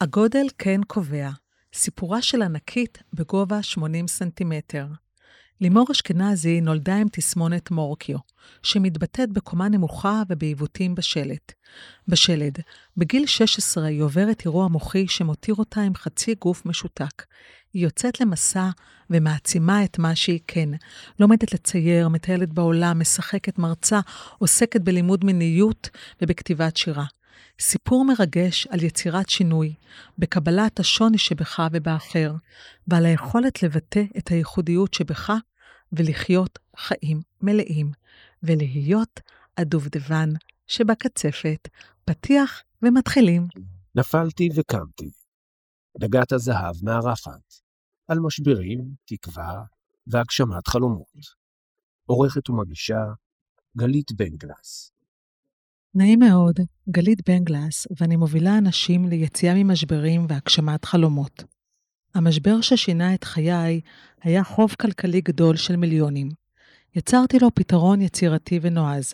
הגודל כן קובע. סיפורה של ענקית בגובה 80 סנטימטר. לימור אשכנזי נולדה עם תסמונת מורקיו, שמתבטאת בקומה נמוכה ובעיוותים בשלט. בשלד. בגיל 16 היא עוברת אירוע מוחי שמותיר אותה עם חצי גוף משותק. היא יוצאת למסע ומעצימה את מה שהיא כן. לומדת לצייר, מטיילת בעולם, משחקת, מרצה, עוסקת בלימוד מיניות ובכתיבת שירה. סיפור מרגש על יצירת שינוי, בקבלת השוני שבך ובאחר, ועל היכולת לבטא את הייחודיות שבך ולחיות חיים מלאים, ולהיות הדובדבן שבקצפת, פתיח ומתחילים. נפלתי וקמתי. דגת הזהב מארחת, על משברים, תקווה והגשמת חלומות. עורכת ומגישה, גלית בנגלס. נעים מאוד, גלית בנגלס, ואני מובילה אנשים ליציאה ממשברים והגשמת חלומות. המשבר ששינה את חיי היה חוב כלכלי גדול של מיליונים. יצרתי לו פתרון יצירתי ונועז.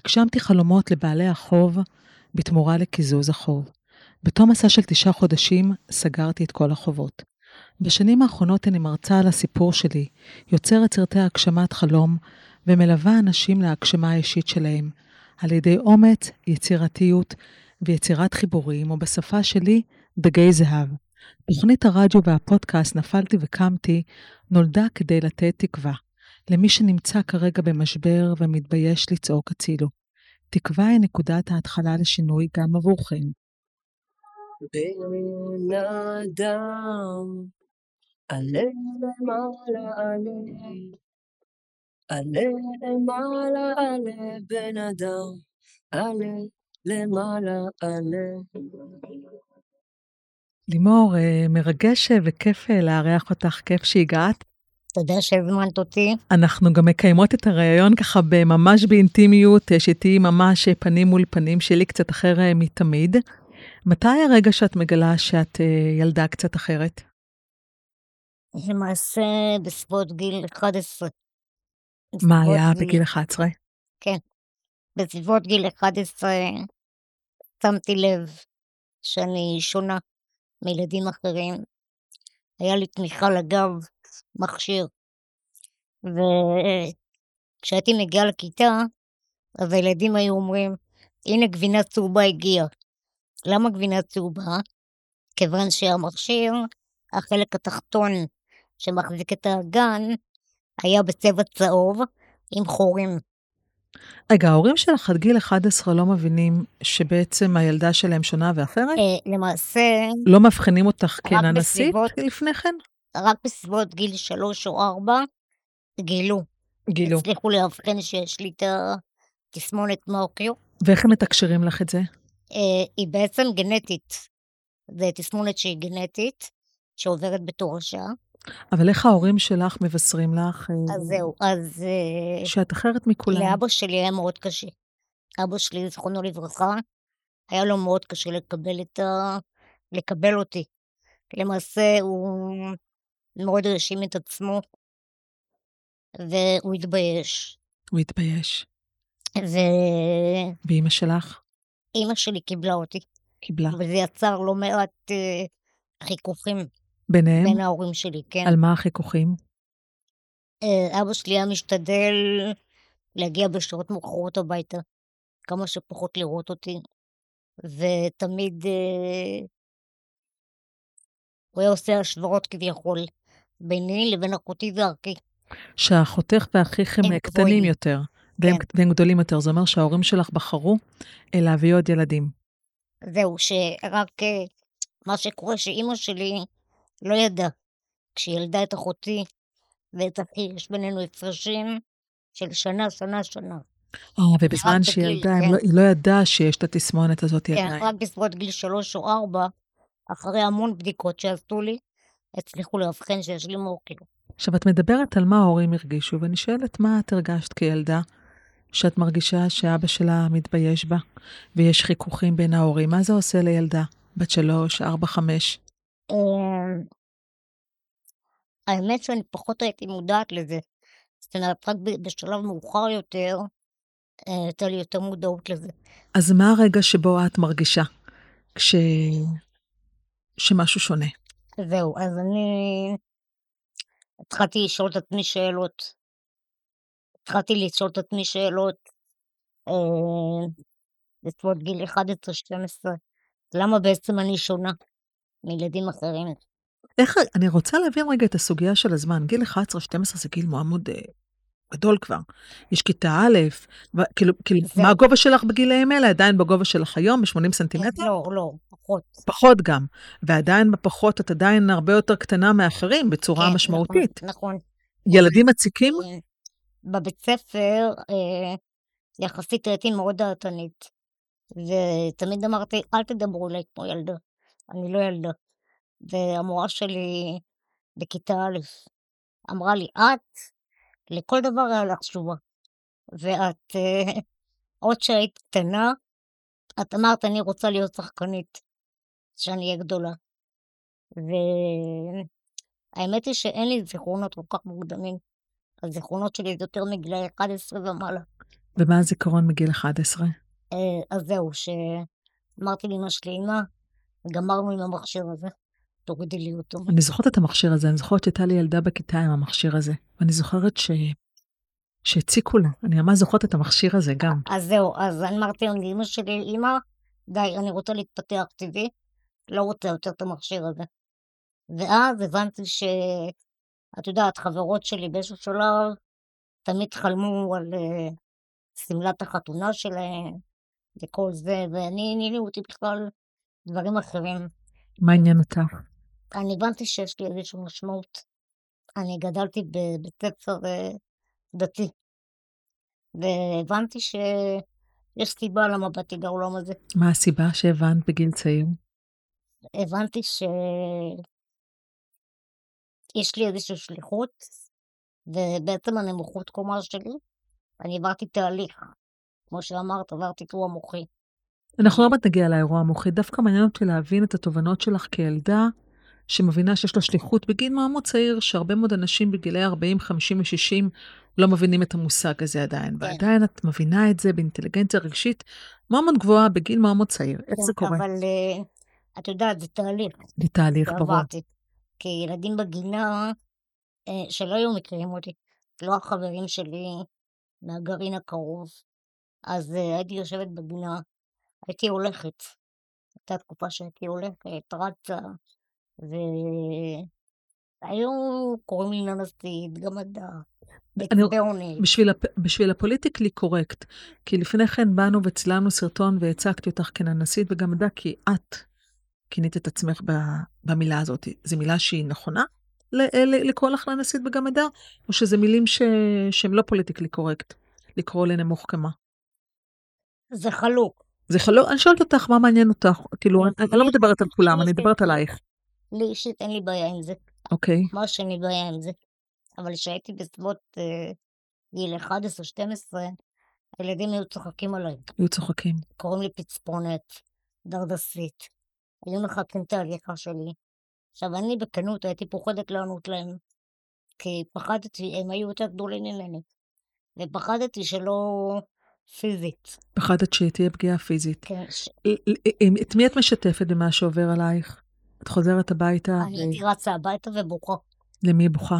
הגשמתי חלומות לבעלי החוב בתמורה לקיזוז החוב. בתום מסע של תשעה חודשים סגרתי את כל החובות. בשנים האחרונות אני מרצה על הסיפור שלי, יוצרת סרטי הגשמת חלום ומלווה אנשים להגשמה האישית שלהם, על ידי אומץ, יצירתיות ויצירת חיבורים, או בשפה שלי, דגי זהב. תוכנית הרדיו והפודקאסט נפלתי וקמתי נולדה כדי לתת תקווה למי שנמצא כרגע במשבר ומתבייש לצעוק הצילו. תקווה היא נקודת ההתחלה לשינוי גם עבורכם. בן אדם, עלה למעלה עלה, עלה למעלה עלה בן אדם, עלה למעלה עלה. לימור, אה, מרגש אה, וכיף אה, לארח אותך, כיף שהגעת. תודה שהזמנת אותי. אנחנו גם מקיימות את הראיון ככה ממש באינטימיות, שתהיי ממש פנים מול פנים שלי קצת אחר מתמיד. מתי הרגע שאת מגלה שאת ילדה קצת אחרת? למעשה בסביבות גיל 11. מה היה גיל... בגיל 11? כן. בסביבות גיל 11 שמתי לב שאני שונה. מילדים אחרים. היה לי תמיכה לגב, מכשיר. וכשהייתי מגיעה לכיתה, אז הילדים היו אומרים, הנה גבינה צהובה הגיעה. למה גבינה צהובה? כיוון שהמכשיר, החלק התחתון שמחזיק את האגן, היה בצבע צהוב עם חורים. רגע, ההורים שלך עד גיל 11 לא מבינים שבעצם הילדה שלהם שונה ואחרת? אה, למעשה... לא מבחינים אותך כננסית לפני כן? רק בסביבות גיל 3 או 4 גילו. גילו. הצליחו לאבחן שיש לי את התסמונת מורקיו. ואיך הם מתקשרים לך את זה? אה, היא בעצם גנטית. זו תסמונת שהיא גנטית, שעוברת בתורשה. אבל איך ההורים שלך מבשרים לך? אה, אז זהו, אז... אה, שאת אחרת מכולם. לאבא שלי היה מאוד קשה. אבא שלי, זכרונו לברכה, היה לו מאוד קשה לקבל את ה... לקבל אותי. למעשה, הוא מאוד האשים את עצמו, והוא התבייש. הוא התבייש. ו... ואימא שלך? אימא שלי קיבלה אותי. קיבלה. וזה יצר לא מעט אה, חיכוכים. ביניהם? בין ההורים שלי, כן. על מה החיכוכים? אה, אבא שלי היה משתדל להגיע בשעות מאוחרות הביתה, כמה שפחות לראות אותי, ותמיד אה, הוא היה עושה השוואות כביכול ביני לבין אחותי ואחי. שאחותך ואחיך הם קטנים יותר, והם, כן. והם גדולים יותר. זה אומר שההורים שלך בחרו להביא עוד ילדים. זהו, שרק אה, מה שקורה שאימא שלי לא ידע. כשהיא ילדה את אחותי ואת אחי, יש בינינו הפרשים של שנה, שנה, שנה. אה, ובזמן שהיא ילדה, כן. לא, היא לא ידעה שיש את התסמונת הזאת כן, עדיין. רק בסביבות גיל שלוש או ארבע, אחרי המון בדיקות שעשו לי, הצליחו לאבחן שיש לי מורקיו. עכשיו, את מדברת על מה ההורים הרגישו, ואני שואלת, מה את הרגשת כילדה, שאת מרגישה שאבא שלה מתבייש בה, ויש חיכוכים בין ההורים? מה זה עושה לילדה בת שלוש, ארבע, חמש? אמ, האמת שאני פחות הייתי מודעת לזה. זאת אומרת, רק בשלב מאוחר יותר, אה, הייתה לי יותר מודעות לזה. אז מה הרגע שבו את מרגישה? כש... שמשהו שונה? זהו, אז אני התחלתי לשאול את עצמי שאלות. התחלתי לשאול את עצמי שאלות, אה, בסביבות גיל 11-12, למה בעצם אני שונה מילדים אחרים? איך, אני רוצה להבין רגע את הסוגיה של הזמן. גיל 11-12 זה גיל מאוד אה, גדול כבר. יש כיתה א', ו- כאילו, כאילו זהו. מה הגובה שלך בגילאים האלה? עדיין בגובה שלך היום, ב-80 סנטימטר? לא, לא, פחות. פחות גם. ועדיין בפחות את עדיין הרבה יותר קטנה מאחרים בצורה כן, משמעותית. נכון, נכון. ילדים מציקים? אה, בבית ספר, אה, יחסית הייתי מאוד דעתנית, ותמיד אמרתי, אל תדברו אליי כמו ילדה, אני לא ילדה. והמורה שלי בכיתה א' אמרה לי, את, לכל דבר היה לך תשובה. ואת, אה, עוד שהיית קטנה, את אמרת, אני רוצה להיות שחקנית, כשאני אהיה גדולה. והאמת היא שאין לי זיכרונות כל כך מוקדמים. הזיכרונות שלי זה יותר מגילאי 11 ומעלה. ומה הזיכרון מגיל 11? אה, אז זהו, שאמרתי לאמא שלי, אמא, גמרנו עם המכשיר הזה, תורידי לי אותו. אני זוכרת את המכשיר הזה, אני זוכרת שהייתה לי ילדה בכיתה עם המכשיר הזה, ואני זוכרת ש... שהציקו לה, אני ממש זוכרת את המכשיר הזה גם. אז זהו, אז אני אמרתי לאמא שלי, אמא, די, אני רוצה להתפתח טבעי, לא רוצה יותר את המכשיר הזה. ואז הבנתי ש... את יודעת, חברות שלי באיזשהו שלב תמיד חלמו על אה, שמלת החתונה שלהם וכל זה, ואני, עניינו אותי בכלל דברים אחרים. מה עניין אותך? אני הבנתי שיש לי איזושהי משמעות. אני גדלתי בבית ספר אה, דתי, והבנתי שיש סיבה למה באתי לעולם הזה. מה הסיבה שהבנת בגיל צעיר? הבנתי שיש לי איזושהי שליחות, ובעצם הנמוכות קומה שלי, אני עברתי תהליך. כמו שאמרת, עברתי אירוע מוחי. אנחנו לא מעט נגיע לאירוע המוחי, דווקא מעניין אותי להבין את התובנות שלך כילדה, שמבינה שיש לה שליחות בגיל מאוד מאוד צעיר, שהרבה מאוד אנשים בגילי 40, 50 ו-60 לא מבינים את המושג הזה עדיין. כן. ועדיין את מבינה את זה באינטליגנציה רגשית מאוד מאוד גבוהה בגיל מאוד מאוד צעיר. איך זה קורה? אבל אה, את יודעת, זה תהליך זה תהליך, ברור. כי ילדים בגינה אה, שלא היו מכירים אותי, לא החברים שלי מהגרעין הקרוב, אז אה, הייתי יושבת בגינה, הייתי הולכת. הייתה תקופה שהייתי הולכת, רצה, והיו קוראים לי ננסית, גמדה, בצבעוני. בשביל, הפ... בשביל הפוליטיקלי קורקט, כי לפני כן באנו וצילמנו סרטון והצגתי אותך כננסית ידע כי את כינית את עצמך. במילה הזאת. זו מילה שהיא נכונה ל- ל- לקרוא לך לננסית בגמדה, או שזה מילים ש... שהם לא פוליטיקלי קורקט, לקרוא לנמוך קמה? זה חלוק. זה חלוק, אני שואלת אותך מה מעניין אותך, כאילו, אני, אני לא לי- מדברת על כולם, לי אני מדברת עלייך, לי אישית אין לי בעיה עם זה. אוקיי? ממש אין לי בעיה עם זה. אבל כשהייתי בסביבות אה, גיל 11-12, הילדים היו צוחקים עליי. היו צוחקים. קוראים לי פצפונת, דרדסית. היו מחקים את ההליכה שלי. עכשיו, אני בכנות הייתי פוחדת לענות להם, כי פחדתי, הם היו יותר גדולים ממני. ופחדתי שלא פיזית. פחדת שתהיה פגיעה פיזית. כן. ל- ל- את מי את משתפת במה שעובר עלייך? את חוזרת הביתה, אני הייתי רצה הביתה ובוכה. למי בוכה?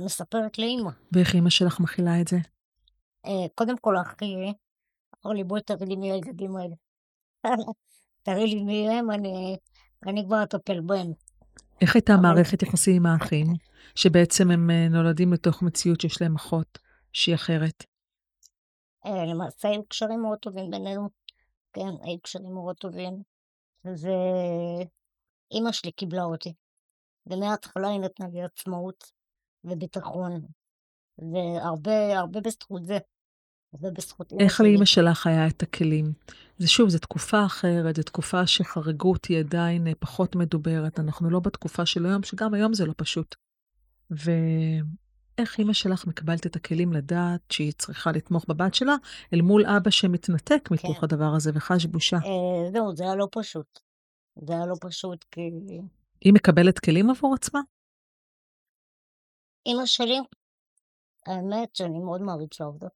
מספרת לאמא. ואיך אימא שלך מכילה את זה? אה, קודם כל, אחי אמר לי, בואי תראי לי מי הילדים האלה. תראי לי מי הם, אני, אני כבר אטפל בהם. איך הייתה מערכת יחסים עם האחים, שבעצם הם אה, נולדים לתוך מציאות שיש להם אחות שהיא אחרת? אה, למעשה היו קשרים מאוד טובים בינינו. כן, היו קשרים מאוד טובים. ואימא שלי קיבלה אותי. ומההתחלה היא נתנה לי עצמאות וביטחון. והרבה, הרבה בזכות זה. הרבה בזכות אימא איך. לאימא שלך היה את הכלים? זה שוב, זו תקופה אחרת, זו תקופה שחריגות היא עדיין אה, פחות מדוברת. אנחנו לא בתקופה של היום, שגם היום זה לא פשוט. ואיך אימא שלך מקבלת את הכלים לדעת שהיא צריכה לתמוך בבת שלה, אל מול אבא שמתנתק מתוך כן. הדבר הזה וחש בושה. אה, זהו, זה היה לא פשוט. זה היה לא פשוט, כי היא מקבלת כלים עבור עצמה? אימא שלי, האמת שאני מאוד מעריצה אותה.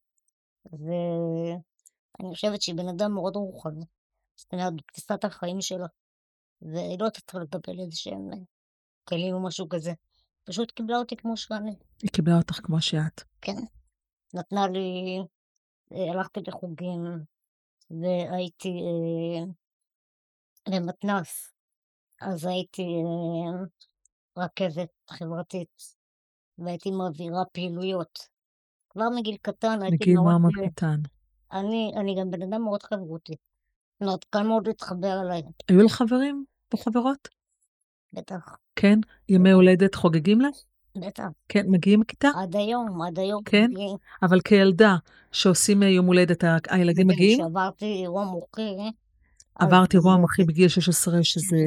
ואני חושבת שהיא בן אדם מאוד רוחני. זאת אומרת, בתפיסת החיים שלה. והיא לא צריכה לקבל איזה שהם כלים או משהו כזה. פשוט קיבלה אותי כמו שאני. היא קיבלה אותך כמו שאת. כן. נתנה לי, אה, הלכתי לחוגים, והייתי אה, למתנ"ס, אז הייתי אה, רכזת חברתית, והייתי מעבירה פעילויות. כבר מגיל קטן הייתי מגיל מאוד... מאוד אה, קטן. אני, אני גם בן אדם מאוד חברותי. זאת אומרת, קל מאוד להתחבר אליי, היו לך חברים וחברות? בטח, כן? ימי הולדת חוגגים לך? בטח. כן, מגיעים בכיתה? עד היום, עד היום. כן? מגיעים. אבל כילדה שעושים אה, יום הולדת, הילדים מגיעים? כשעברתי אירוע מוחי, עברת אירוע מוחי בגיל 16, שזה 16,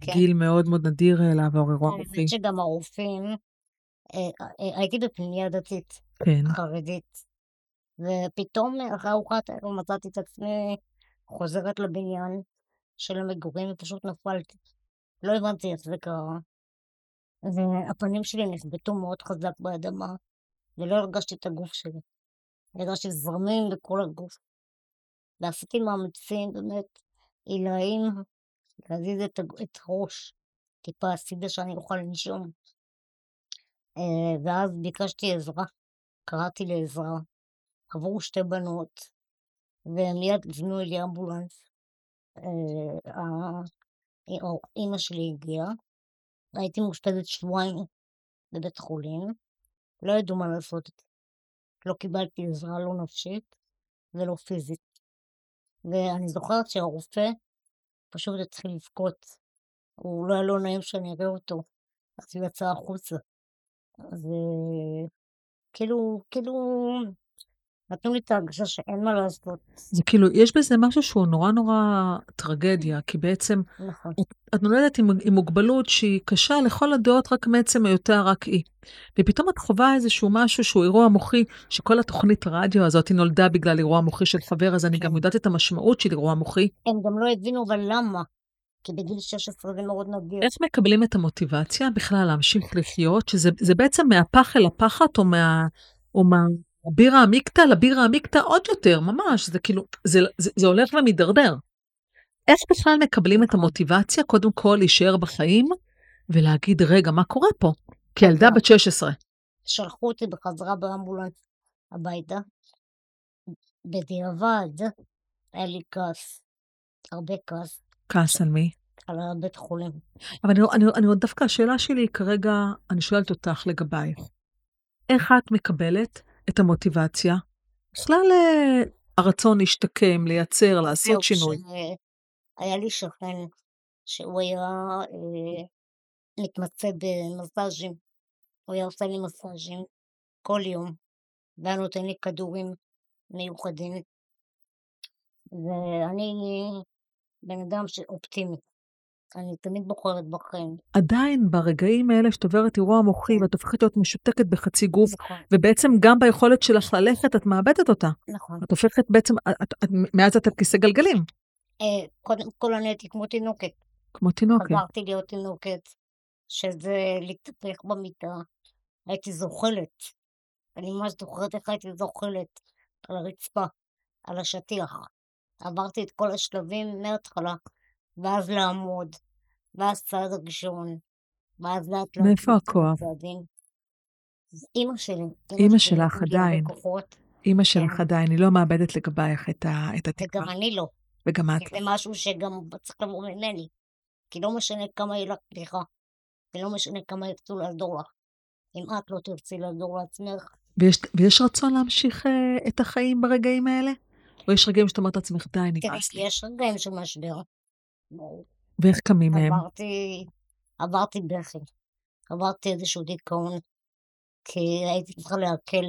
כן. גיל מאוד מאוד נדיר אה, לעבור אירוע מוחי. האמת שגם הרופאים, אה, אה, הייתי בפנימייה דתית, כן. חרדית, ופתאום אחרי ארוחת ערב מצאתי את עצמי חוזרת לבניין של המגורים ופשוט נפלתי. לא הבנתי איך זה קרה. והפנים שלי נחבטו מאוד חזק באדמה, ולא הרגשתי את הגוף שלי. הרגשתי זרמים בכל הגוף. ועשיתי מאמצים באמת עילאיים להזיז את, הראש טיפה הצידה שאני אוכל לנשום. אה, ואז ביקשתי עזרה, קראתי לעזרה. עברו שתי בנות, ומיד הזמינו לי אמבולנס. ה- אימא שלי הגיעה, הייתי מאושפזת שבועיים בבית חולים, לא ידעו מה לעשות. לא קיבלתי עזרה לא נפשית ולא פיזית. ואני זוכרת שהרופא פשוט התחיל לבכות. הוא לא היה לו נעים שאני אראה אותו, אז הוא יצא החוצה. אז כאילו, כאילו, נתנו לי את ההרגשה שאין מה לעשות. זה כאילו, יש בזה משהו שהוא נורא נורא טרגדיה, כי בעצם נכון, את נולדת עם, עם מוגבלות שהיא קשה לכל הדעות רק מעצם היותה רק היא. ופתאום את חווה איזשהו משהו שהוא אירוע מוחי, שכל התוכנית רדיו הזאת היא נולדה בגלל אירוע מוחי של חבר, אז אני גם כן. יודעת את המשמעות של אירוע מוחי. הם גם לא הבינו אבל למה. כי בגיל 16 זה מאוד נדיר. איך מקבלים את המוטיבציה בכלל להמשיך לחיות, שזה זה בעצם מהפח אל הפחת, או מה... או מה... הבירה עמיקתא לבירה עמיקתא עוד יותר, ממש, זה כאילו, זה, זה, זה הולך ומידרדר. איך בכלל מקבלים את המוטיבציה, קודם כל להישאר בחיים, ולהגיד, רגע, מה קורה פה? כילדה בת 16. שלחו אותי בחזרה באמבולנס הביתה. בדיעבד היה לי כעס, הרבה כעס, כעס על מי? על הבית חולים. אבל אני, אני, אני עוד דווקא, השאלה שלי כרגע, אני שואלת אותך לגבייך. איך את מקבלת את המוטיבציה? בכלל אה, הרצון להשתקם, לייצר, לעשות שינוי. היה לי שכן שהוא היה אה, מתמצא במסאז'ים. הוא היה עושה לי מסאז'ים כל יום, והיה נותן לי כדורים מיוחדים. ואני בן אדם אופטימי. אני תמיד בוחרת בחיים. עדיין ברגעים האלה שאת עוברת אירוע מוחי ואת הופכת להיות משותקת בחצי גוף, נכון, ובעצם גם ביכולת שלך ללכת את מאבדת אותה. נכון. את הופכת בעצם, את, את, מאז את על כיסא גלגלים, אה, קודם כל אני הייתי כמו תינוקת. כמו תינוקת. חזרתי להיות תינוקת, שזה להתהפך במיטה. הייתי זוחלת. אני ממש זוכרת איך הייתי זוחלת על הרצפה, על השטיח. עברתי את כל השלבים מההתחלה, ואז לעמוד, ואז צעד ראשון, ואז לאט לאט מאיפה הכוח? אימא שלי, אימא שלך עדיין. אימא שלך כן. עדיין, היא לא מאבדת לגבייך את, התקווה. וגם אני לא. וגם את. זה משהו שגם צריך לבוא ממני. כי לא משנה כמה יהיה לך פתיחה, ולא משנה כמה ירצו לעזור לך. אם את לא תרצי לעזור לעצמך, ויש, ויש רצון להמשיך אה, את החיים ברגעים האלה? או יש רגעים שאת אומרת לעצמך, די, נמאס לי. יש רגעים של משבר. ואיך קמים מהם? עברתי, עברתי בכי, עברתי איזשהו דיכאון, כי הייתי צריכה לעכל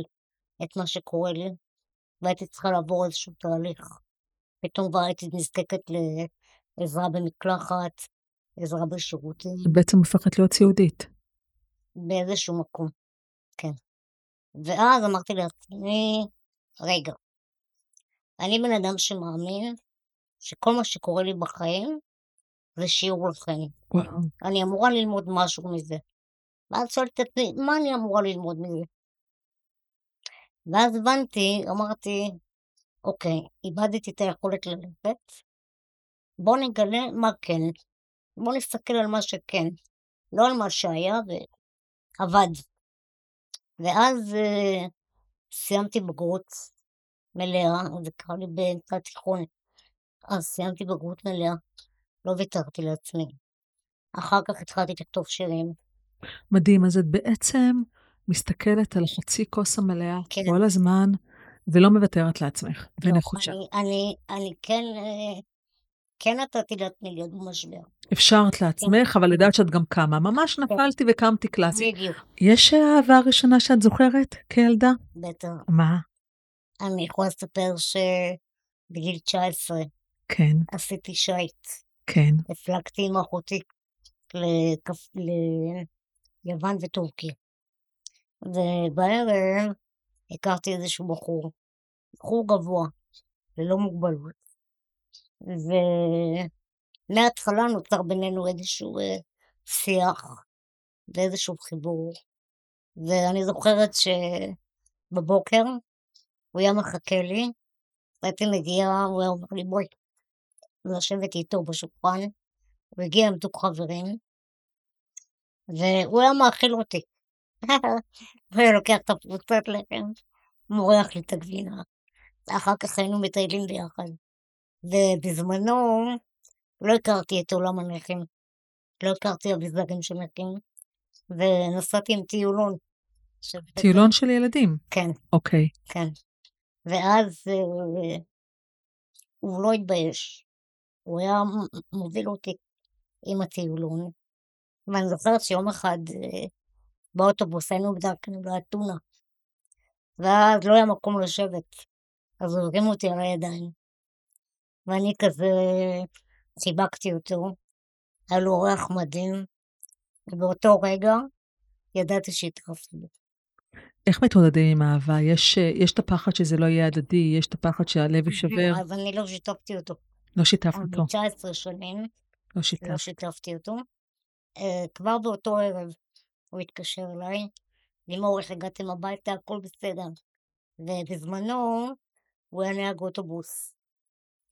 את מה שקורה לי, והייתי צריכה לעבור איזשהו תהליך. פתאום כבר הייתי נזקקת לעזרה במקלחת, עזרה בשירותים, את בעצם הופכת להיות סיעודית. באיזשהו מקום, כן. ואז אמרתי לעצמי, רגע, אני בן אדם שמאמין שכל מה שקורה לי בחיים זה שיעור לחיים. וואו. אני אמורה ללמוד משהו מזה. ואז שואלת את עצמי, מה אני אמורה ללמוד מזה? ואז הבנתי, אמרתי, אוקיי, איבדתי את היכולת ללכת, בוא נגלה מה כן. בואו נסתכל על מה שכן, לא על מה שהיה ועבד. ואז uh, סיימתי בגרות מלאה, זה קרה לי באמצע התיכון. אז סיימתי בגרות מלאה, לא ויתרתי לעצמי. אחר כך התחלתי לכתוב שירים. מדהים, אז את בעצם מסתכלת על חצי כוס המלאה כן. כל הזמן, ולא מוותרת לעצמך, לא, ונחושה. אני, אני, אני כן, כן נתתי לעצמי להיות במשבר. אפשרת לעצמך, אבל יודעת שאת גם קמה. ממש נפלתי וקמתי קלאסי. בדיוק, יש אהבה ראשונה שאת זוכרת כילדה? בטח. מה? אני יכולה לספר שבגיל 19 כן, עשיתי שייט. כן. הפלגתי עם אחותי ליוון וטורקיה. ובערב הכרתי איזשהו בחור, בחור גבוה, ללא מוגבלות. ומההתחלה נוצר בינינו איזשהו אה, שיח ואיזשהו חיבור. ואני זוכרת שבבוקר הוא היה מחכה לי, הייתי מגיעה, הוא היה אומר לי בואי, לשבת איתו בשולחן, הוא הגיע עם תוק חברים, והוא היה מאכיל אותי. הוא היה לוקח את הפרוצת לחם, מורח לי את הגבינה. אחר כך היינו מטיילים ביחד. ובזמנו לא הכרתי את עולם הנכים. לא הכרתי אביזרים של נכים, ונסעתי עם טיולון. טיולון של ילדים. כן, אוקיי. כן. ואז אה, הוא לא התבייש. הוא היה מוביל אותי עם הטיולון. ואני זוכרת שיום אחד אה, באוטובוס היינו בדרכנו לאתונה. ואז לא היה מקום לשבת. אז הוא הרים אותי על הידיים. ואני כזה חיבקתי אותו. היה לו אורח מדהים. ובאותו רגע ידעתי שהתאהבתי בו. איך מתמודדים עם אהבה? יש, אה, יש את הפחד שזה לא יהיה הדדי, יש את הפחד שהלב יישבר. אז אני לא שיתפתי אותו. לא שיתפת אותו. 19 שנים. לא לא שיתפת. שיתפתי אותו. Uh, כבר באותו ערב הוא התקשר אליי, לימור, איך הגעתם הביתה, הכל בסדר. ובזמנו הוא היה נהג אוטובוס.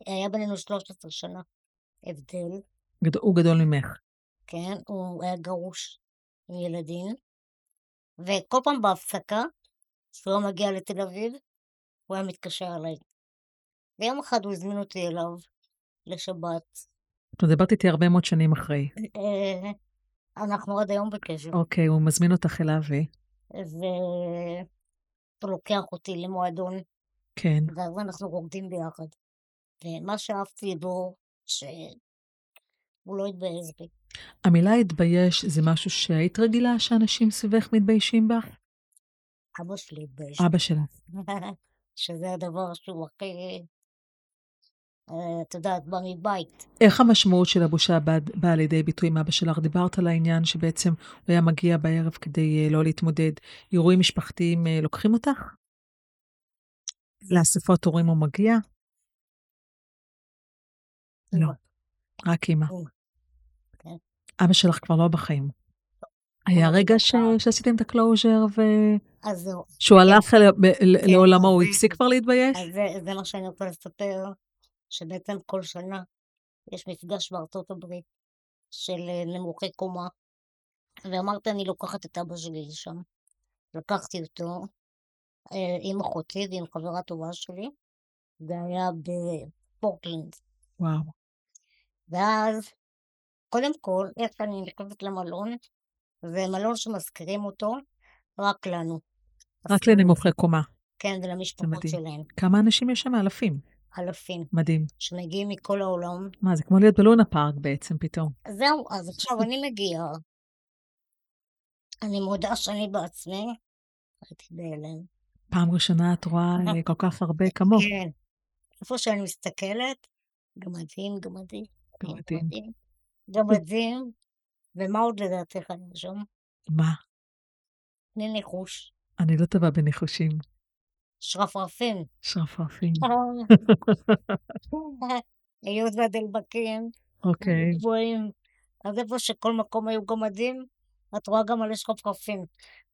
היה בינינו 13 שנה הבדל, גד... הוא גדול ממך. כן? הוא היה גרוש עם ילדים. וכל פעם בהפסקה, כשהוא היה מגיע לתל אביב, הוא היה מתקשר אליי. ויום אחד הוא הזמין אותי אליו לשבת. את מדברת איתי הרבה מאוד שנים אחרי. אה, אנחנו עד היום בקשר. אוקיי, הוא מזמין אותך אליו, ו... והוא לוקח אותי למועדון, כן. ואז אנחנו רוקדים ביחד. ומה שאהבתי בו, שהוא לא התבייש בי. המילה התבייש זה משהו שהיית רגילה שאנשים סביבך מתביישים בך? אבא שלי התבייש בי. אבא שלך. שזה הדבר שהוא הכי, אה, את יודעת, בא מבית. איך המשמעות של הבושה באה בא לידי ביטוי עם אבא שלך? דיברת על העניין שבעצם הוא היה מגיע בערב כדי uh, לא להתמודד. אירועים משפחתיים uh, לוקחים אותך? לאספות הורים הוא מגיע? לא. רק אימא. כן. אבא שלך כבר לא בחיים. היה לא רגע ש... בחיים. שעשיתם את הקלוז'ר אז זהו. ושהוא הלך אל... ב... כן, לעולמו, הוא הפסיק כבר להתבייש? זה מה שאני רוצה לספר, שבעצם כל שנה יש מפגש בארצות הברית של אה, נמוכי קומה, ואמרתי, אני לוקחת את אבא שלי לשם. לקחתי אותו אה, עם אחותי ועם חברה טובה שלי, זה היה בפורטלנד. וואו. ואז, קודם כל, איך שאני נכנסת למלון, זה מלון שמזכירים אותו רק לנו. רק לנמוכי קומה. כן, ולמשפחות. שלהם. כמה אנשים יש שם? אלפים. אלפים מדהים. שמגיעים מכל העולם. מה, זה כמו להיות בלונה פארק בעצם פתאום. זהו, אז עכשיו אני מגיעה. אני מודה שאני בעצמי הייתי בהלם. פעם ראשונה את רואה אה, כל כך הרבה כמוך. כן. איפה שאני מסתכלת, גמדים, גמדים, גמדים. גמדים. ומה עוד לדעתך היה שם? מה? תני ניחוש. אני לא טובה בניחושים. שרפרפים. שרפרפים. היות והדלבקים אוקיי. גבוהים. אז איפה שכל מקום היו גמדים, את רואה גם מלא שרפרפים.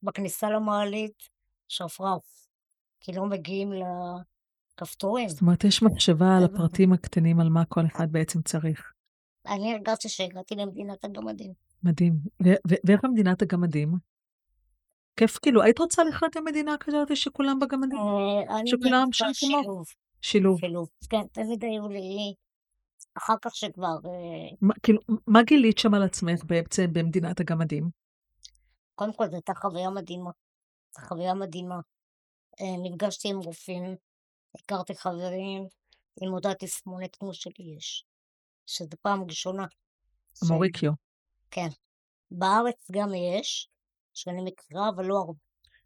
בכניסה למעלית, שרפרף. כי לא מגיעים לכפתורים. זאת אומרת, יש מחשבה על הפרטים הקטנים, על מה כל אחד בעצם צריך. אני הרגשתי שהגעתי למדינת הגמדים. מדהים. ואיך במדינת הגמדים? כיף, כאילו, היית רוצה לחיות במדינה כזאת שכולם בגמדים? אה, אני שכולם שם כמוך? שילוב. שילוב. כן, תמיד היו לי... אחר כך שכבר... אה, מה- כאילו, מה גילית שם על עצמך בעצם במדינת הגמדים? קודם כל, זו הייתה חוויה מדהימה. זו חוויה מדהימה. אה, נפגשתי עם רופאים, הכרתי חברים אותה תסמונת כמו שלי יש. שזו פעם ראשונה. ש- המוריקיו. כן. בארץ גם יש, שאני מכירה, אבל לא הרבה.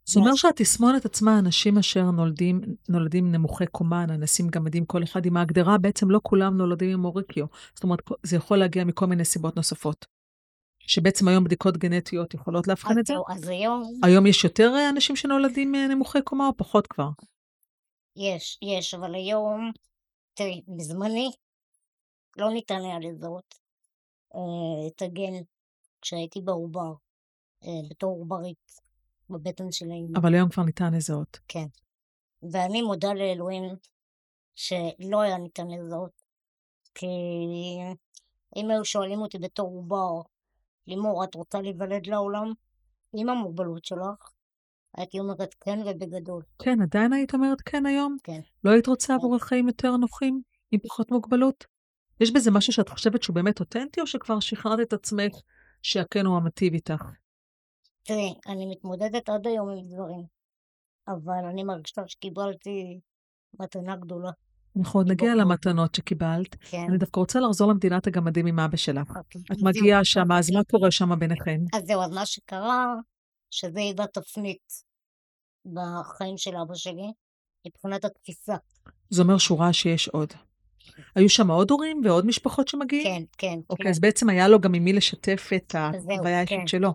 זאת אומרת. שהתסמונת עצמה, אנשים אשר נולדים, נולדים נמוכי קומה, ננסים גמדים, כל אחד עם ההגדרה, בעצם לא כולם נולדים עם מוריקיו. זאת אומרת, זה יכול להגיע מכל מיני סיבות נוספות. שבעצם היום בדיקות גנטיות יכולות לאבחן את זה? אז היום היום יש יותר אה, אנשים שנולדים אה, נמוכי קומה או פחות כבר? יש, יש, אבל היום, תראי, בזמני לא ניתן היה לזהות אה, את הגן כשהייתי בעובר, בתור עוברית, בבטן של האמא. אבל היום כבר ניתן לזהות. כן. ואני מודה לאלוהים שלא היה ניתן לזהות, כי אם היו שואלים אותי בתור עובר, לימור, את רוצה להיוולד לעולם עם המוגבלות שלך? הייתי אומרת כן ובגדול. כן, עדיין היית אומרת כן היום? כן. לא היית רוצה עבור חיים יותר נוחים, עם פחות מוגבלות? יש בזה משהו שאת חושבת שהוא באמת אותנטי, או שכבר שחררת את עצמך שהכן הוא המטיב איתך? תראי, אני מתמודדת עד היום עם דברים, אבל אני מרגישה שקיבלתי מתנה גדולה. אנחנו עוד נגיע. למתנות שקיבלת. כן. אני דווקא רוצה לחזור למדינת הגמדים עם אבא שלך. אוקיי. את מגיעה שם, אז מה קורה שם ביניכן? אז זהו, אז מה שקרה, שזה היווה תפנית בחיים של אבא שלי, מבחינת התפיסה. זה אומר שהוא ראה שיש עוד. היו שם עוד הורים ועוד משפחות שמגיעים? כן, כן, אוקיי, כן. אז בעצם היה לו גם עם מי לשתף את החוויה האישית כן. שלו.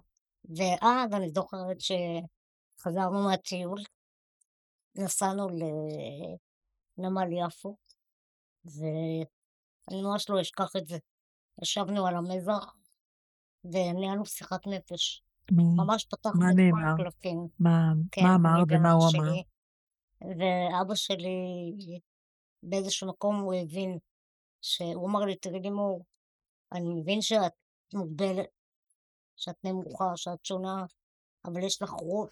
ואז אני זוכרת שחזרנו מהטיול, נסענו לנמל יפו, ואני ממש לא אשכח את זה. ישבנו על המזח וניהלנו שיחת נפש. ממש פתחנו מה את כל? הקלפים. מה כן, מה אמר ומה הוא. אמר? ואבא שלי, באיזשהו מקום הוא הבין, שהוא אמר לי, תראי לימור, אני מבין שאת מוגבלת, שאת נמוכה, שאת שונה, אבל יש לך ראש,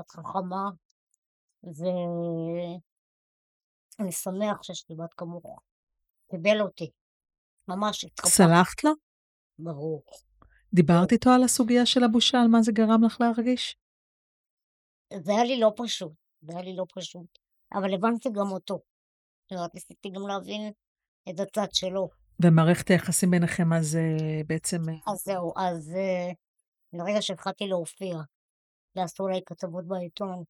את חכמה, ואני שמח שיש לי בת כמוך. קיבל אותי, ממש התחבקתי, סלחת לו? ברור. דיברת איתו על הסוגיה של הבושה, על מה זה גרם לך להרגיש? זה היה לי לא פשוט, זה היה לי לא פשוט, אבל הבנתי גם אותו. זאת אומרת, ניסיתי גם להבין את הצד שלו. ומערכת היחסים ביניכם אז אה, בעצם... אה, אז זהו, אז אה, ברגע שהתחלתי להופיע, ועשו עליי כתבות בעיתון,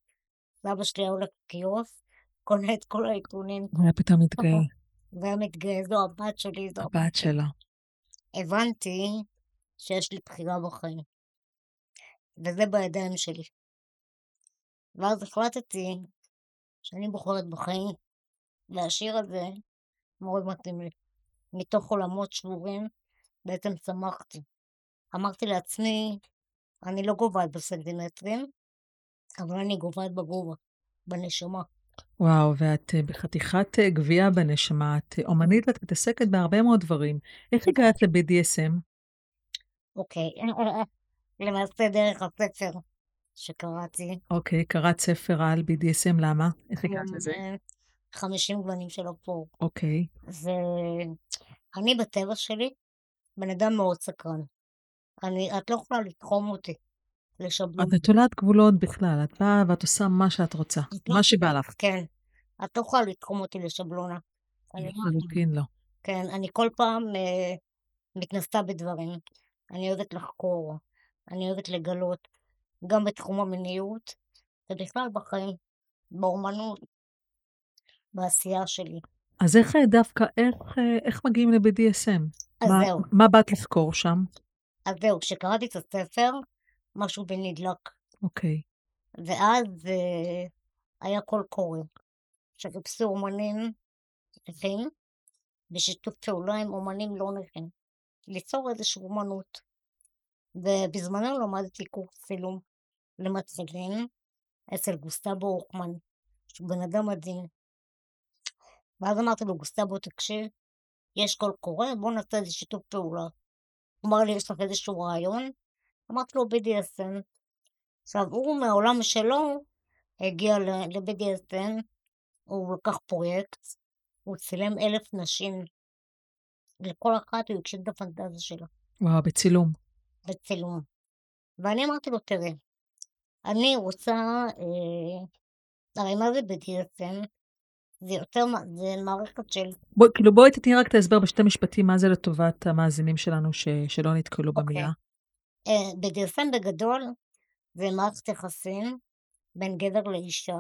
ואבא שלי היה הולך לקיוסק, קונה את כל העיתונים, הוא היה פתאום מתגאה, והיה מתגאה, זו הבת שלי, זו הבת שלו. הבנתי שיש לי בחירה בחיים, וזה בידיים שלי. ואז החלטתי שאני בוחרת בחיים, והשיר הזה מאוד מתאים לי. מתוך עולמות שבורים בעצם צמחתי. אמרתי לעצמי, אני לא גוועת בסנטימטרים, אבל אני גוועת בגובה, בנשמה. וואו, ואת אה, בחתיכת אה, גבייה בנשמה, את אה, אומנית ואת מתעסקת בהרבה מאוד דברים. איך הגעת ל-BDSM? אוקיי, למעשה דרך הספר שקראתי, אוקיי, קראת ספר על BDSM, למה? איך הגעת לזה? אה, 50 גוונים של אפור. אוקיי. ואני בטבע שלי בן אדם מאוד סקרן. אני, את לא יכולה לתחום אותי לשבלון. את נטולת גבולות בכלל, את באה ואת עושה מה שאת רוצה, לא- מה שבא לך. כן. את לא יכולה לתחום אותי לשבלונה. לחלוטין לא. כן, אני כל פעם אה, מתנסה בדברים. אני אוהבת לחקור, אני אוהבת לגלות, גם בתחום המיניות, ובכלל בחיים, באומנות, בעשייה שלי. אז איך אה, דווקא, איך, אה, איך מגיעים ל-BDSM? אז מה- זהו, מה באת לחקור שם? אז זהו, כשקראתי את הספר, משהו בי נדלק. אוקיי. ואז אה, היה קול קורא, שחיפשו אומנים נכים בשיתוף פעולה עם אומנים לא נכים, ליצור איזושהי אומנות. ובזמנו למדתי קורס צילום למתחילים אצל גוסטבו הוכמן, שהוא בן אדם מדהים. ואז אמרתי לו, גוסטבו, תקשיב, יש קול קורא, בואו נעשה איזה שיתוף פעולה. הוא אמר לי, יש לך איזשהו רעיון? אמרתי לו, BDSM. עכשיו, הוא מהעולם שלו הגיע ל-BDSM, הוא לקח פרויקט, הוא צילם אלף נשים. לכל אחת הוא הקשיב את הפנטזיה שלה, וואו, בצילום. בצילום. ואני אמרתי לו, תראה, אני רוצה, אה, הרי מה זה BDSM? זה יותר, זה מערכת של, בואי, כאילו, בואי תתני רק את ההסבר בשתי משפטים, מה זה לטובת המאזינים שלנו ש, שלא נתקלו אוקיי. במילה. אה, BDSM בגדול זה מערכת יחסים בין גבר לאישה,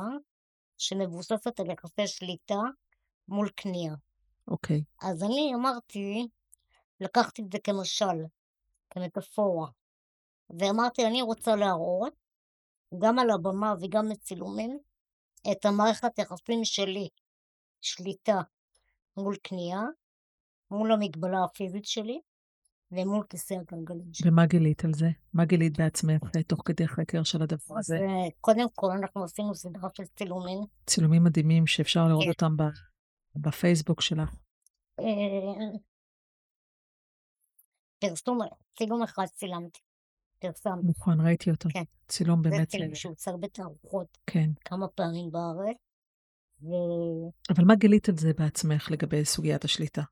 שמבוססת על יחסי שליטה מול כניעה. אוקיי. אז אני אמרתי, לקחתי את זה כמשל, כמטאפורה, ואמרתי, אני רוצה להראות, גם על הבמה וגם בצילומים, את המערכת יחסים שלי, שליטה מול כניעה, מול המגבלה הפיזית שלי, ומול כיסא הגלגלים שלי. ומה גילית על זה? מה גילית בעצמך אה, תוך כדי חקר של הדבר אז הזה? אה, קודם כל אנחנו עשינו סדרה של צילומים. צילומים מדהימים שאפשר לראות כן. אותם ב, בפייסבוק שלך. אה, פרסום, צילום אחד צילמתי. פרסמתי. נכון, ראיתי אותו. כן. צילום זה באמת, צילום אה, שהוצג בתערוכות כן. כמה פעמים בארץ. ו... אבל מה גילית על זה בעצמך לגבי סוגיית השליטה?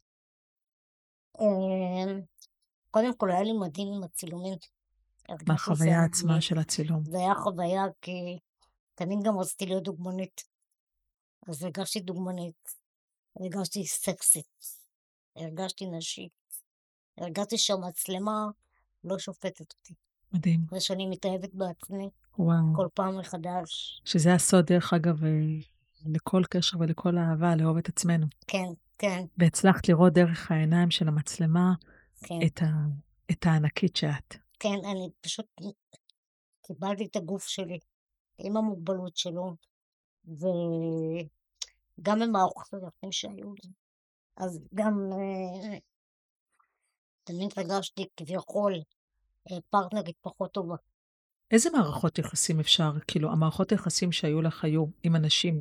אה, קודם כל היה לי מדהים עם הצילומים. מהחוויה עצמה של הצילום. זה היה חוויה כי תמיד גם רציתי להיות דוגמנית. אז הרגשתי דוגמנית, הרגשתי סקסית, הרגשתי נשית, הרגשתי שהמצלמה לא שופטת אותי. מדהים. ושאני מתאהבת בעצמי וואו. כל פעם מחדש. שזה הסוד, דרך אגב, אה, לכל קשר ולכל אהבה, לאהוב את עצמנו. כן, כן, והצלחת לראות דרך העיניים של המצלמה כן, את, ה, את הענקית שאת. כן, אני פשוט קיבלתי את הגוף שלי עם המוגבלות שלו, וגם עם האורחים שהיו לי. אז גם אה, תמיד הרגשתי כביכול אה, פרטנרית פחות טובה. איזה מערכות יחסים אפשר, כאילו, המערכות היחסים שהיו לך היו עם אנשים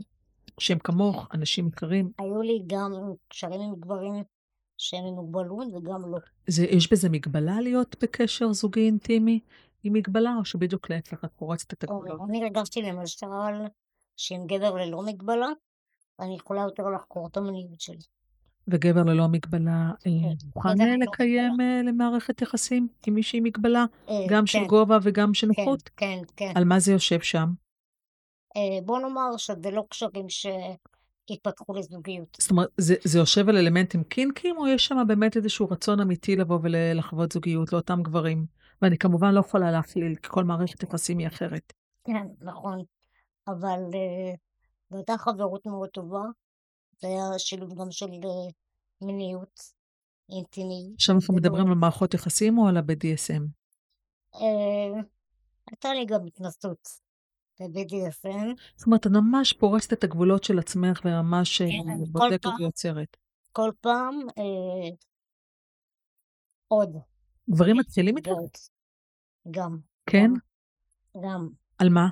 שהם כמוך, אנשים אחרים, היו לי גם קשרים עם גברים שהם עם מוגבלות וגם לא. זה, יש בזה מגבלה להיות בקשר זוגי אינטימי עם מגבלה, או שבדיוק להפך, את פורצת את הגבולות? אני הרגשתי למשל שעם גבר ללא מגבלה, אני יכולה יותר לחקור את המיניות שלי. וגבר ללא מגבלה אה, מוכן גבר אה, לקיים אה, למערכת יחסים עם מישהי מגבלה, גם של כן, גובה וגם של כן, נוחות? כן, כן. על מה זה יושב שם? אה, בוא נאמר שזה לא קשרים שהתפתחו לזוגיות. זאת אומרת, זה, זה יושב על אלמנטים קינקיים, או יש שם באמת איזשהו רצון אמיתי לבוא ולחוות זוגיות לאותם גברים? ואני כמובן לא יכולה להכליל, כי כל מערכת יחסים היא אחרת. כן, נכון. אבל אה, זו הייתה חברות מאוד טובה. זה היה שילוב גם של אה, מיניות, אינטימית. עכשיו אנחנו. מדברים על מערכות יחסים או על ה-BDSM? הייתה לי גם התנסות ב-BDSM. זאת אומרת, את ממש פורצת את הגבולות של עצמך וממש אה, כן, בודקת. ויוצרת. כל פעם אה, עוד. גברים מתחילים איתך? גם. כן? גם. על מה?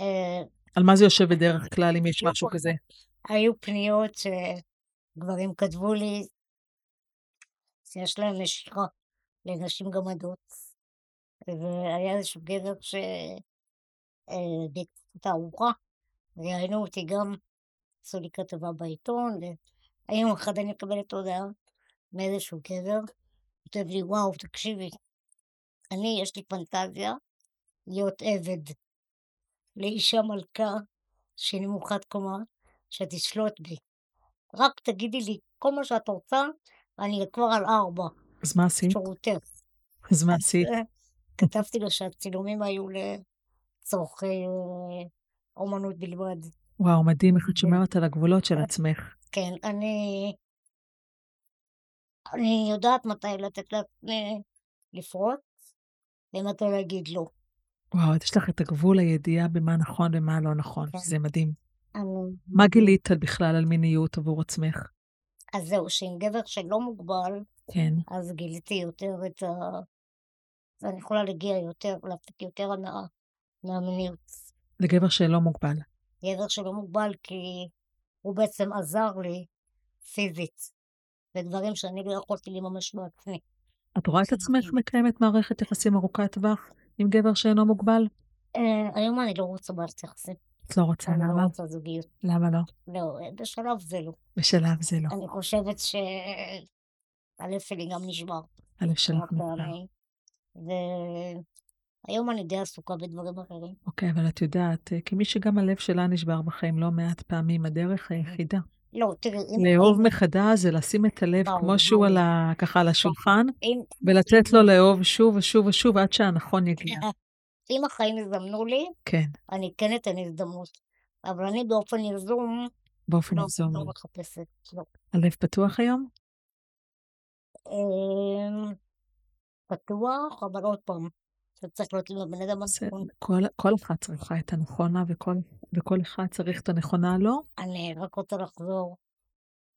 אה, על מה זה יושב בדרך כלל, אם יש משהו כזה? היו פניות שגברים כתבו לי שיש להם משיכה לנשים גמדות. והיה איזשהו גבר שבעקבות הארוחה ראיינו אותי גם, עשו לי כתבה בעיתון, והיום אחד אני מקבלת הודעה מאיזשהו גבר, כותב לי, וואו, תקשיבי, אני, יש לי פנטזיה להיות עבד לאישה מלכה שהיא נמוכת קומה, שתשלוט בי. רק תגידי לי כל מה שאת רוצה, אני כבר על ארבע, אז מה עשית? שורותך. אז מה עשית? כתבתי לו שהצילומים היו לצורכי אה, אומנות בלבד. וואו, מדהים איך את שומרת על הגבולות של עצמך. כן, אני... אני יודעת מתי לתת לעצמי לפרוץ, ומתי להגיד לא. וואו, יש לך את הגבול הידיעה במה נכון ומה לא נכון, כן. שזה מדהים. אני... מה גילית בכלל על מיניות עבור עצמך? אז זהו, שעם גבר שלא מוגבל, כן. אז גיליתי יותר את ה... ואני יכולה להגיע יותר, להפיק יותר הנאה מהמיניות. לגבר שלא מוגבל. גבר שלא מוגבל כי הוא בעצם עזר לי פיזית ודברים שאני לא יכולתי לממש בעצמי. את רואה את עצמך מקיימת מערכת יחסים ארוכת טווח עם גבר שאינו מוגבל? אה, היום אני לא רוצה מערכת יחסים. את לא רוצה, אני לא למה? רוצה זוגיות. למה לא? לא, בשלב זה לא. בשלב זה לא. אני חושבת שהלב שלי גם נשבר. הלב שלך כמה והיום אני די עסוקה בדברים אחרים. אוקיי, אבל את יודעת, אה, כמי שגם הלב שלה נשבר בחיים לא מעט פעמים, הדרך היחידה לא, תראי, אם... לאהוב מחדש זה לשים את הלב ברור, כמו שהוא על. ה... ככה על השולחן, אם- ולתת לו לאהוב שוב ושוב ושוב עד שהנכון יגיע. אם החיים יזמנו לי, כן, אני כן אתן הזדמנות. אבל אני באופן יזום, באופן לא, יזום. לא מחפשת. לא. הלב פתוח היום? אמ, פתוח, אבל עוד פעם, זה צריך להיות עם הבן אדם הנכון. כל, כל אחת צריכה את הנכונה וכל, וכל אחד צריך את הנכונה לו. אני רק רוצה לחזור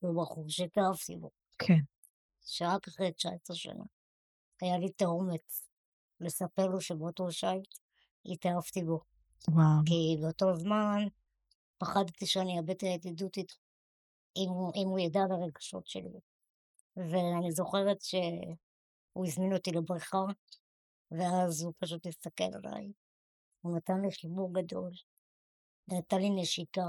לבחור שהתאהבתי בו, כן, שרק אחרי 19 שנה היה לי את האומץ לספר לו שבאותו שייט התאהבתי בו. וואו. כי באותו זמן פחדתי שאני אאבד את הידידות איתו, אם, אם הוא ידע על הרגשות שלי. ואני זוכרת שהוא הזמין אותי לבריכה, ואז הוא פשוט הסתכל עליי. הוא נתן לי חיבור גדול, ונתן לי נשיקה,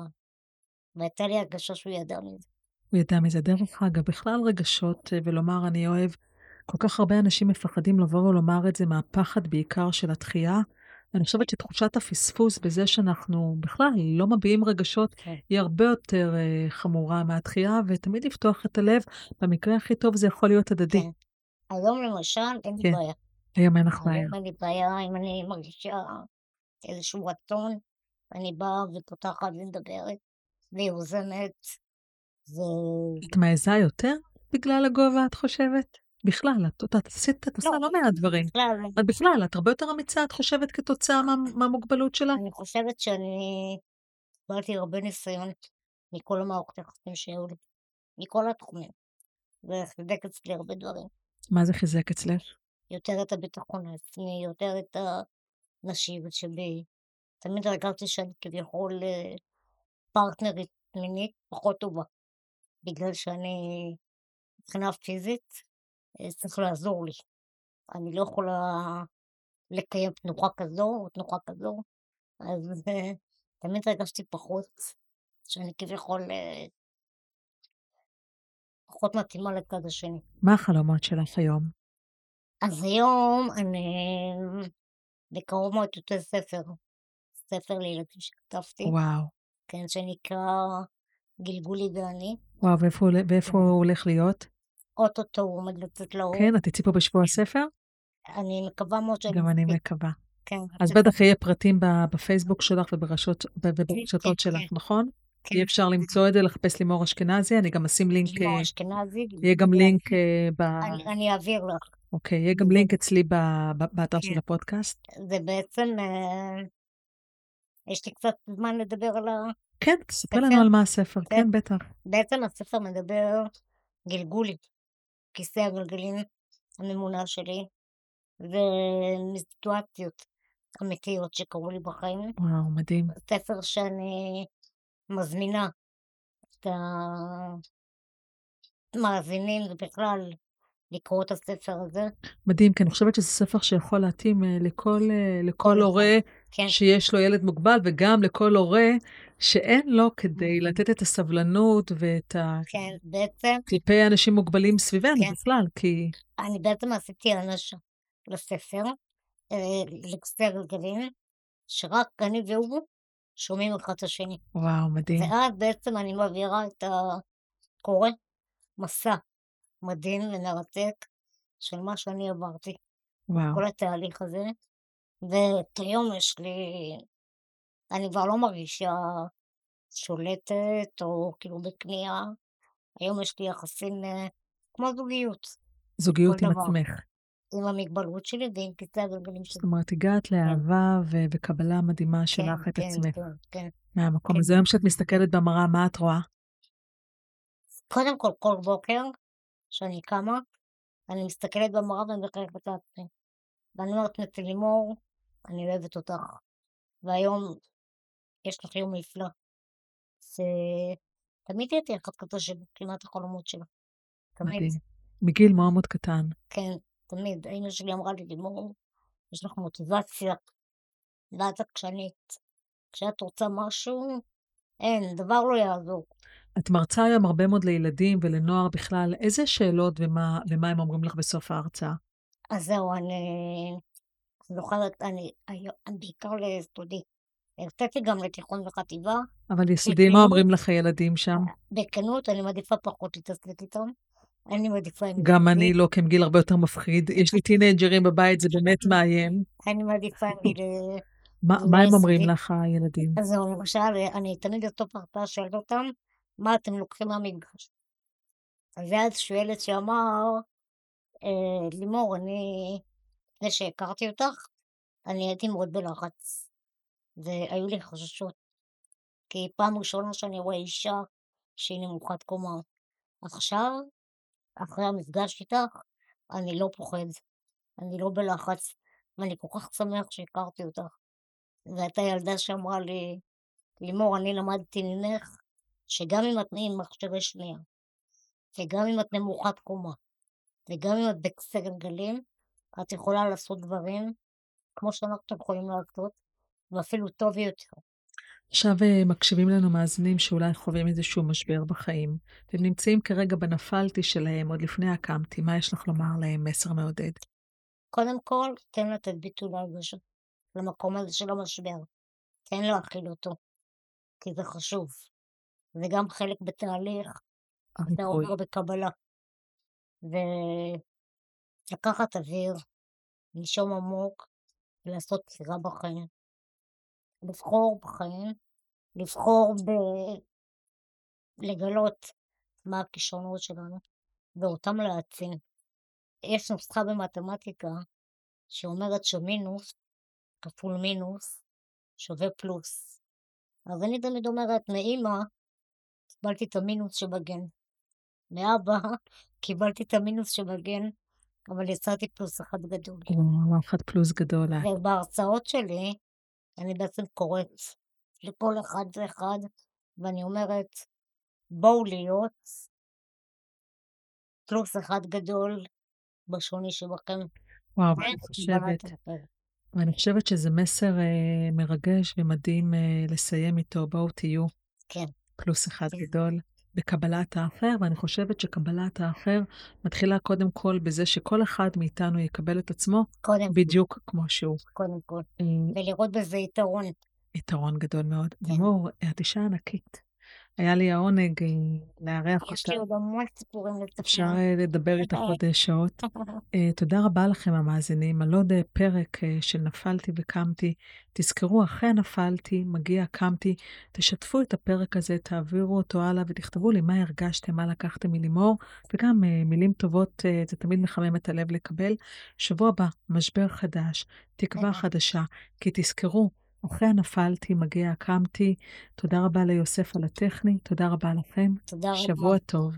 והייתה לי הרגשה שהוא ידע מזה. הוא ידע מזה. דרך אגב, בכלל רגשות אה, ולומר אני אוהב, כל כך הרבה אנשים מפחדים לבוא ולומר את זה מהפחד בעיקר של התחייה. ואני חושבת שתחושת הפספוס בזה שאנחנו בכלל לא מביעים רגשות, כן. היא הרבה יותר אה, חמורה מהתחייה, ותמיד לפתוח את הלב, במקרה הכי טוב זה יכול להיות הדדי. כן. היום למשל אין לי כן. בעיה. היום אין לך בעיה. אין לי בעיה אם אני מרגישה איזשהו רצון, אני באה ופותחת ומדברת, ויוזמת, ו... את מעיזה יותר בגלל הגובה, את חושבת? בכלל, את את- את את עושה לא, לא מעט דברים. בכלל, אבל בכלל, את הרבה יותר אמיצה, את חושבת, כתוצאה מה- מהמוגבלות שלך? אני חושבת שאני קיבלתי הרבה ניסיון מכל המערכות היחסים שהיו לי, מכל התחומים, וחיזק אצלי הרבה דברים. מה זה חיזק אצלך? יותר את הביטחון העצמי, יותר את הנשיות שבי. תמיד הרגשתי שאני כביכול אה, פרטנרית מינית פחות טובה, בגלל שאני מבחינה פיזית אה, צריך לעזור לי. אני לא יכולה לקיים תנוחה כזו או תנוחה כזו, אז אה, תמיד הרגשתי פחות, שאני כביכול פחות מתאימה לצד השני. מה החלומות שלך היום? אז היום אני בקרוב מאוד יוצא ספר, ספר לילדים שכתבתי, וואו. כן, שנקרא גלגולי ואני. וואו, ואיפה ואיפה כן. הוא הולך להיות? אוטוטו הוא עומד לצאת לאור. כן, את תצאי פה בשבוע הספר? אני מקווה מאוד שאני גם אני. מקווה. כן, אז בטח יהיה פרטים בפייסבוק שלך וברשתות כן, שלך, כן. נכון? כן. יהיה אפשר למצוא את זה, לחפש לימור אשכנזי, אני גם אשים לינק, לימור אה, אשכנזי. יהיה גם לינק אה, ב... אני אעביר לך. אוקיי, יהיה גם לינק אצלי באתר של כן. הפודקאסט. זה בעצם, אה, יש לי קצת זמן לדבר על ה... כן, תספר לנו? על מה הספר, כן. בטח. בעצם הספר מדבר גלגולי, כיסא הגלגלים הממונע שלי, ומסיטואציות אמיתיות שקרו לי בחיים. וואו, מדהים. ספר שאני מזמינה את המאזינים ובכלל לקרוא את הספר הזה. מדהים, כי אני חושבת שזה ספר שיכול להתאים אה, לכל, אה, לכל אחד. הורה כן, שיש לו ילד מוגבל, וגם לכל הורה שאין לו כדי Mhm. לתת את הסבלנות ואת ה... כן, בעצם כלפי אנשים מוגבלים סביבנו כן. בכלל, כי... אני בעצם עשיתי האנשה לספר, אה, לכיסא הגלגלים, שרק אני והוא שומעים אחד את השני. וואו, מדהים. ואז בעצם אני מעבירה את הקורא מסע מדהים ומרתק של מה שאני עברתי, וואו. כל התהליך הזה. וכיום יש לי, אני כבר לא מרגישה שולטת או כאילו בכניעה, היום יש לי יחסים אה, כמו זוגיות, זוגיות עם דבר. עצמך. עם המגבלות שלי ועם כיסא הגלגלים זאת שלי. אומרת, הגעת לאהבה ו- וקבלה מדהימה כן, שלך את כן, עצמך כן, כן. מהמקום כן. הזה. היום כשאת מסתכלת במראה, מה את רואה? קודם כל, כל בוקר שאני קמה, אני מסתכלת במראה ואני מחייכת לעצמי. ואני אומרת לעצמי, לימור, אני אוהבת אותך. והיום יש לך יום נפלא. שתמיד תהיה אחת כזו את החלומות שלה. תמיד. מדהים. מגיל מאוד מאוד קטן. כן, תמיד. אמא שלי אמרה לי, לימור, יש לך מוטיבציה, ואת עקשנית. כשאת רוצה משהו, אין, דבר לא יעזור. את מרצה היום הרבה מאוד לילדים ולנוער בכלל. איזה שאלות ומה, ומה הם אומרים לך בסוף ההרצאה? אז זהו, אני זוכרת, אני, היום- אני בעיקר ליסודי. הרציתי גם לתיכון וחטיבה. אבל יסודי, מה? אומרים לך הילדים שם? בכנות, אני מעדיפה פחות להתעסק איתם. אני מעדיפה גם. אני לא, כי הם גיל הרבה יותר מפחיד. יש לי טינג'רים בבית, זה באמת מאיים. אני מעדיפה. מה, הם. אומרים לך, הילדים? אז זהו, למשל, אני תמיד בסוף ההרצאה שואלת אותם, מה אתם לוקחים מהמפגש? אז היה איזשהו ילד שאמר, אה, לימור, אני, לפני שהכרתי אותך, אני הייתי מאוד בלחץ, והיו לי חששות, כי פעם ראשונה שאני רואה אישה שהיא נמוכת קומה. עכשיו, אחרי המפגש איתך, אני לא פוחד, אני לא בלחץ, ואני כל כך שמח שהכרתי אותך. והייתה ילדה שאמרה לי, לימור, אני למדתי ממך שגם אם את עם מכשירי שמיעה, וגם אם את נמוכת קומה, וגם אם את בכיסא גלגלים, את יכולה לעשות דברים כמו שאנחנו יכולים לעשות, ואפילו טוב יותר. עכשיו אה, מקשיבים לנו מאזינים שאולי חווים איזשהו משבר בחיים. אתם נמצאים כרגע בנפלתי שלהם, עוד לפני הקמתי. מה יש לך לומר להם? מסר מעודד. קודם כל, תן לתת ביטוי להרגשות, למקום הזה של המשבר. תן להכיל אותו, כי זה חשוב. זה גם חלק בתהליך, אתה. עובר בקבלה. ולקחת אוויר, לנשום עמוק, ולעשות בחירה בחיים. לבחור בחיים, לבחור ב... לגלות מה הכישרונות שלנו, ואותם להעצים. יש נוסחה במתמטיקה שאומרת שמינוס כפול מינוס שווה פלוס. אז אני תמיד אומרת, מאמא קיבלתי את המינוס שבגן. מאבא קיבלתי את המינוס שבגן, אבל יצאתי פלוס אחד גדול. וואו, אחד פלוס גדול. את. ובהרצאות שלי, אני בעצם קוראת לכל אחד ואחד, ואני אומרת, בואו להיות פלוס אחד גדול בשוני שבכם. וואו, קבלת חושבת. ואני חושבת שזה מסר אה, מרגש ומדהים אה, לסיים איתו. בואו תהיו כן, פלוס אחד כן. גדול בקבלת האחר, ואני חושבת שקבלת האחר מתחילה קודם כל בזה שכל אחד מאיתנו יקבל את עצמו קודם בדיוק כמו שהוא. קודם כל. אה, ולראות בזה יתרון. יתרון גדול מאוד. כן. לימור, את אישה ענקית. היה לי העונג אה, לארח יש אותה. לי עוד המון סיפורים אפשר לספר. אה, לדבר איתך עוד אה, שעות. אה, תודה רבה לכם המאזינים על עוד אה, פרק של נפלתי וקמתי. תזכרו, אחרי נפלתי, מגיע קמתי, תשתפו את הפרק הזה, תעבירו אותו הלאה ותכתבו לי מה הרגשתם, מה לקחתם מלימור, וגם מילים טובות, זה תמיד מחמם את הלב לקבל. שבוע הבא, משבר חדש, תקווה. חדשה, כי תזכרו, אחרי הנפלתי, מגיע קמתי. תודה רבה ליוסף על הטכני, תודה רבה לכם. תודה רבה. שבוע טוב.